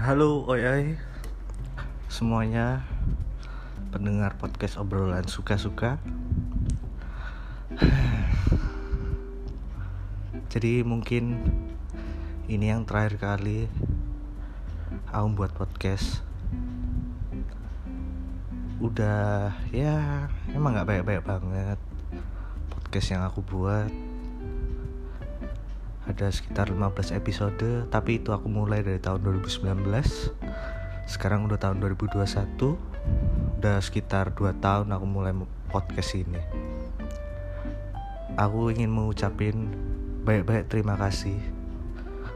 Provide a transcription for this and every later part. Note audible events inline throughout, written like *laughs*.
Halo oi semuanya pendengar podcast obrolan suka-suka. *sighs* Jadi mungkin ini yang terakhir kali aku buat podcast. Udah ya emang gak baik-baik banget podcast yang aku buat ada sekitar 15 episode tapi itu aku mulai dari tahun 2019 sekarang udah tahun 2021 udah sekitar 2 tahun aku mulai podcast ini. Aku ingin mengucapin baik-baik terima kasih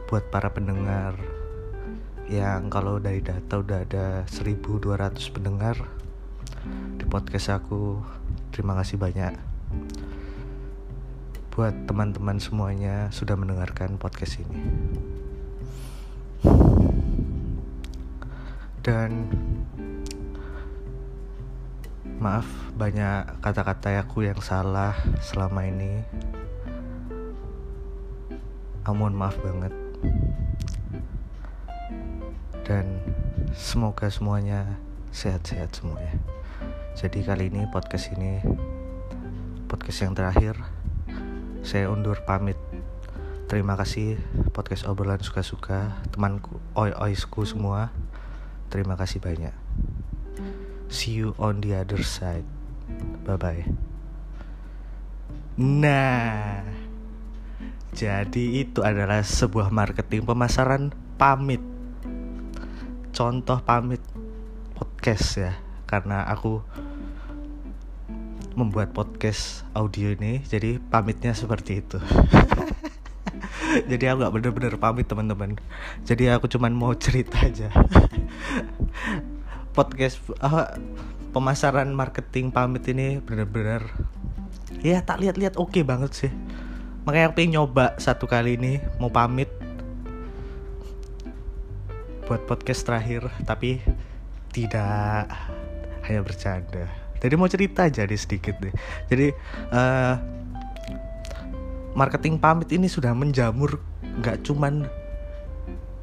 buat para pendengar yang kalau dari data udah ada 1200 pendengar di podcast aku terima kasih banyak buat teman-teman semuanya sudah mendengarkan podcast ini. Dan maaf banyak kata-kata aku yang salah selama ini. Amun maaf banget. Dan semoga semuanya sehat-sehat semuanya. Jadi kali ini podcast ini podcast yang terakhir saya undur pamit. Terima kasih podcast obrolan suka-suka temanku oi oisku semua. Terima kasih banyak. See you on the other side. Bye bye nah jadi itu adalah sebuah marketing pemasaran pamit. Contoh pamit podcast ya karena aku membuat podcast audio ini jadi pamitnya seperti itu. *laughs* Jadi aku nggak bener-bener pamit teman-teman. Jadi aku cuman mau cerita aja. *laughs* Podcast uh, pemasaran marketing pamit ini bener-bener ya tak lihat-lihat oke okay banget sih. Makanya aku pengen nyoba satu kali ini mau pamit. Buat podcast terakhir tapi tidak hanya bercanda jadi mau cerita aja deh sedikit deh. Jadi uh, marketing pamit ini sudah menjamur nggak cuman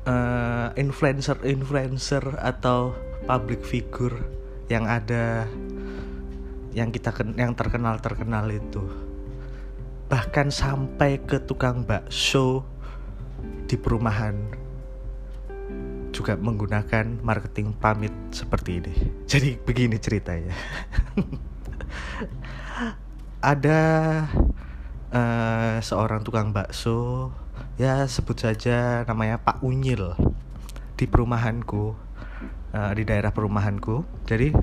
uh, influencer influencer atau public figure yang ada yang kita yang terkenal terkenal itu. Bahkan sampai ke tukang bakso di perumahan juga menggunakan marketing pamit seperti ini. *laughs* Jadi begini ceritanya. Ada uh, seorang tukang bakso, ya sebut saja namanya Pak Unyil di perumahanku, uh, di daerah perumahanku. Jadi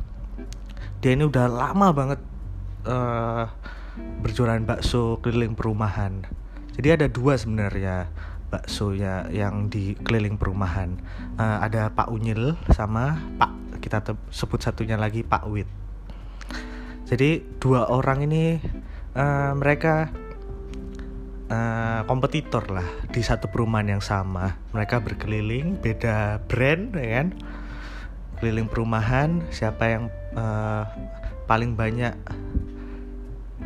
dia ini udah lama banget uh, berjualan bakso keliling perumahan. Jadi ada dua sebenarnya bakso ya yang di keliling perumahan uh, ada Pak Unyil sama Pak kita sebut satunya lagi Pak Wit. Jadi dua orang ini uh, mereka uh, kompetitor lah di satu perumahan yang sama. Mereka berkeliling beda brand ya kan? Keliling perumahan siapa yang uh, paling banyak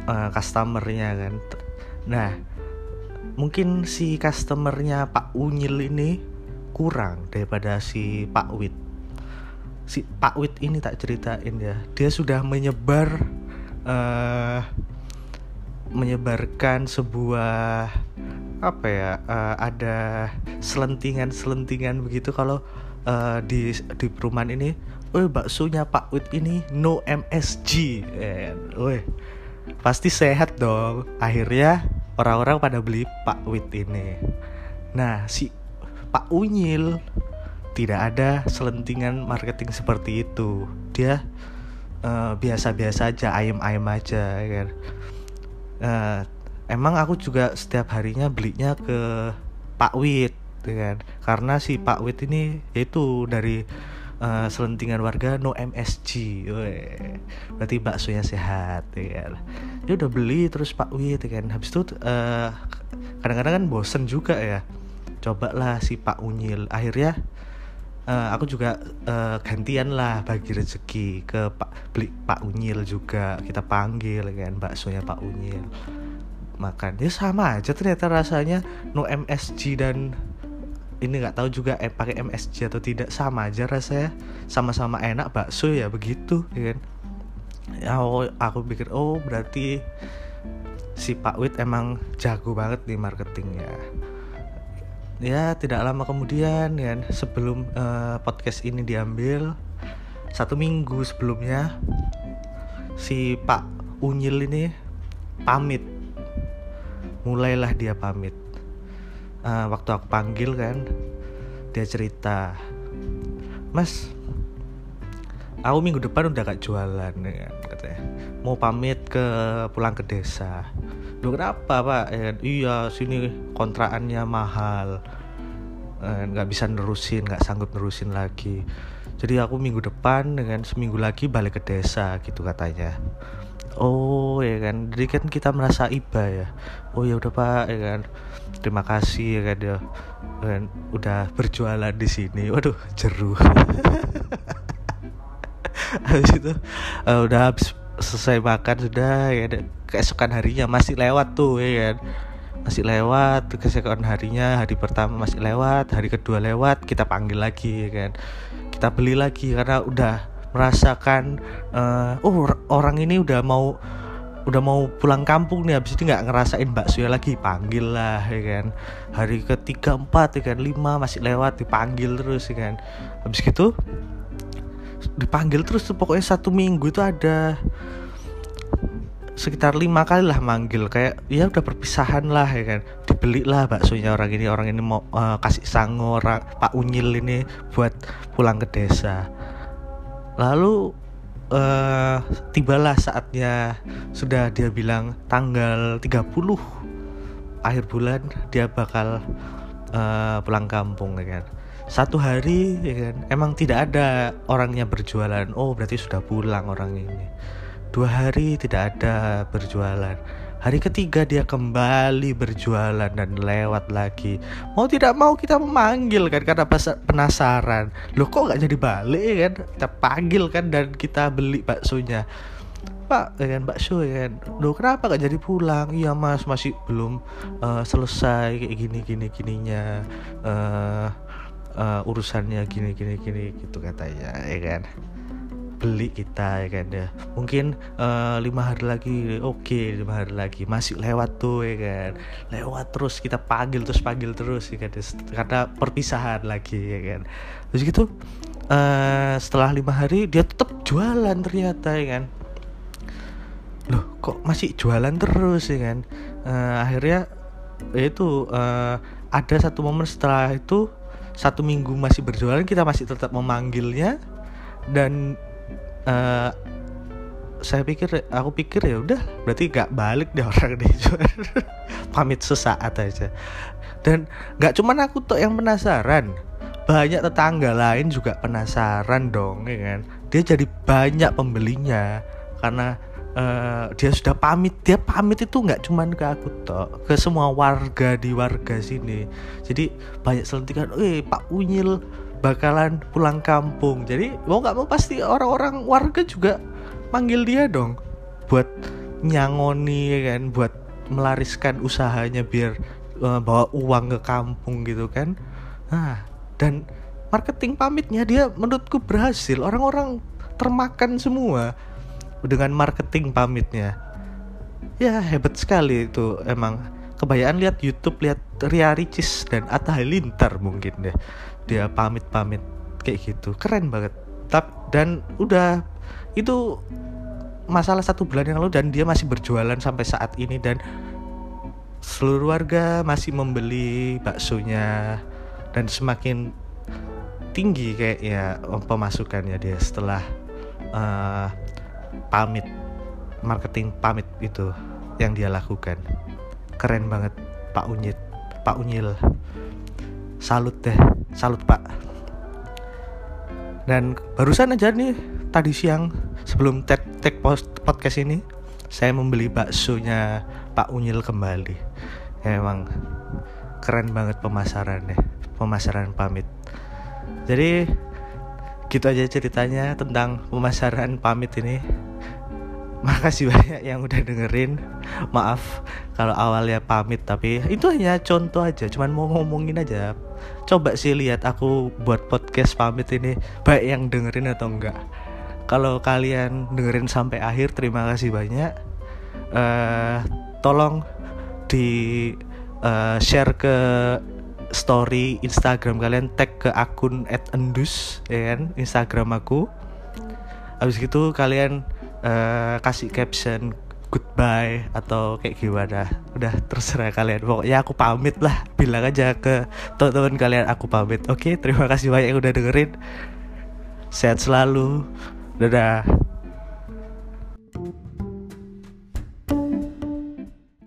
uh, customernya kan. Nah mungkin si customernya Pak Unyil ini kurang daripada si Pak Wit si Pak Wit ini tak ceritain ya. Dia sudah menyebar uh, menyebarkan sebuah apa ya uh, ada selentingan-selentingan begitu. Kalau uh, di di perumahan ini oh baksonya Pak Wit ini no MSG eh, pasti sehat dong. Akhirnya orang-orang pada beli Pak Wit ini. Nah, si Pak Unyil tidak ada selentingan marketing seperti itu. Dia biasa biasa-biasa aja, ayam-ayam aja, ya kan. Uh, emang aku juga setiap harinya belinya ke Pak Wit, ya kan. Karena si Pak Wit ini yaitu dari uh, selentingan warga no MSG Weh. berarti baksonya sehat ya kan dia udah beli terus Pak Wit ya kan habis itu uh, kadang-kadang kan bosen juga ya cobalah si Pak Unyil akhirnya uh, aku juga uh, gantian lah bagi rezeki ke Pak beli Pak Unyil juga. Kita panggil kan baksonya Pak Unyil. Makan. Ya sama aja ternyata rasanya. No MSG dan ini nggak tahu juga eh, pakai MSG atau tidak. Sama aja rasanya. Sama-sama enak bakso ya begitu ya kan? Ya oh, aku pikir oh berarti si Pak Wit emang jago banget di marketing ya ya tidak lama kemudian ya sebelum uh, podcast ini diambil satu minggu sebelumnya si Pak Unyil ini pamit. Mulailah dia pamit. Uh, waktu aku panggil kan dia cerita mas aku minggu depan udah gak jualan ya katanya. Mau pamit ke pulang ke desa. Duh kenapa pak? Ya, iya sini kontraannya mahal. Eh, nggak bisa nerusin nggak sanggup nerusin lagi. Jadi aku minggu depan dengan seminggu lagi balik ke desa gitu katanya. Oh ya kan? Jadi kan kita merasa iba ya. Oh ya udah pak ya kan? Terima kasih ya kan ya. Udah berjualan di sini. Waduh jeru *laughs* *laughs* habis itu uh, udah habis selesai makan sudah ya keesokan harinya masih lewat tuh ya kan. Masih lewat keesokan harinya hari pertama masih lewat hari kedua lewat kita panggil lagi ya kan. Kita beli lagi karena udah merasakan uh, oh orang ini udah mau udah mau pulang kampung nih habis ini nggak ngerasain bakso ya lagi panggil lah ya kan. Hari ketiga empat ya kan lima masih lewat dipanggil terus ya kan. Habis gitu dipanggil terus tuh pokoknya satu minggu itu ada sekitar lima kali lah manggil. Kayak ya udah perpisahan lah ya kan. Dibeli lah baksonya orang ini orang ini mau uh, kasih sango Pak Unyil ini buat pulang ke desa. Lalu uh, tibalah saatnya sudah dia bilang tanggal 30 akhir bulan dia bakal uh, pulang kampung ya kan satu hari ya kan emang tidak ada orangnya berjualan oh berarti sudah pulang orang ini Dua hari tidak ada berjualan. Hari ketiga dia kembali berjualan dan lewat lagi. Mau tidak mau kita memanggil kan karena penasaran. Loh kok nggak jadi balik kan? Kita panggil kan dan kita beli baksonya. Pak, ya kan bakso ya kan. Loh kenapa gak jadi pulang? Iya mas masih belum uh, selesai kayak gini gini gininya. Uh, uh, urusannya gini gini gini gitu katanya ya kan? Beli kita ya kan ya. Mungkin uh, lima hari lagi oke okay, lima hari lagi. Masih lewat tuh ya kan? Lewat terus kita panggil terus panggil terus ya kan? Karena perpisahan lagi ya kan? Terus gitu uh, setelah lima hari dia tetap jualan ternyata ya kan? Loh kok masih jualan terus ya kan? Uh, akhirnya itu uh, ada satu momen setelah itu satu minggu masih berjualan kita masih tetap memanggilnya. Dan uh, saya pikir aku pikir ya udah berarti gak balik deh orang *laughs* deh pamit sesaat aja. Dan nggak cuman aku tuh yang penasaran banyak tetangga lain juga penasaran dong ya kan? Dia jadi banyak pembelinya karena uh, dia sudah pamit. Dia pamit itu nggak cuman ke aku toh ke semua warga di warga sini. Jadi banyak selentikan eh Pak Unyil bakalan pulang kampung. Jadi mau nggak mau pasti orang-orang warga juga manggil dia dong buat nyangoni ya kan buat melariskan usahanya biar uh, bawa uang ke kampung gitu kan. Nah dan marketing pamitnya dia menurutku berhasil. Orang-orang termakan semua dengan marketing pamitnya. Ya hebat sekali itu emang. Kebayaan lihat YouTube lihat Ria Ricis dan Atta Halilintar mungkin deh. Dia pamit-pamit kayak gitu. Keren banget. Tap, dan udah itu masalah satu bulan yang lalu dan dia masih berjualan sampai saat ini dan seluruh warga masih membeli baksonya dan semakin tinggi kayak ya pemasukannya dia setelah uh, pamit marketing pamit itu yang dia lakukan. Keren banget Pak Unyit Pak Unyil. Salut deh salut pak. Dan barusan aja nih tadi siang sebelum tag tag post podcast ini saya membeli baksonya Pak Unyil kembali. Ya, emang keren banget pemasarannya pemasaran pamit. Jadi gitu aja ceritanya tentang pemasaran pamit ini. Makasih banyak yang udah dengerin. Maaf kalau awalnya pamit tapi itu hanya contoh aja cuman mau ngomongin aja. Coba sih lihat aku buat podcast pamit ini baik yang dengerin atau enggak. Kalau kalian dengerin sampai akhir terima kasih banyak. Uh, tolong di uh, share ke story Instagram kalian tag ke akun @endus ya kan? Instagram aku. Habis gitu kalian uh, kasih caption goodbye atau kayak gimana. Udah terserah kalian. Pokoknya aku pamit lah. Bilang aja ke teman-teman kalian aku pamit. Oke terima kasih banyak yang udah dengerin. Sehat selalu. Dadah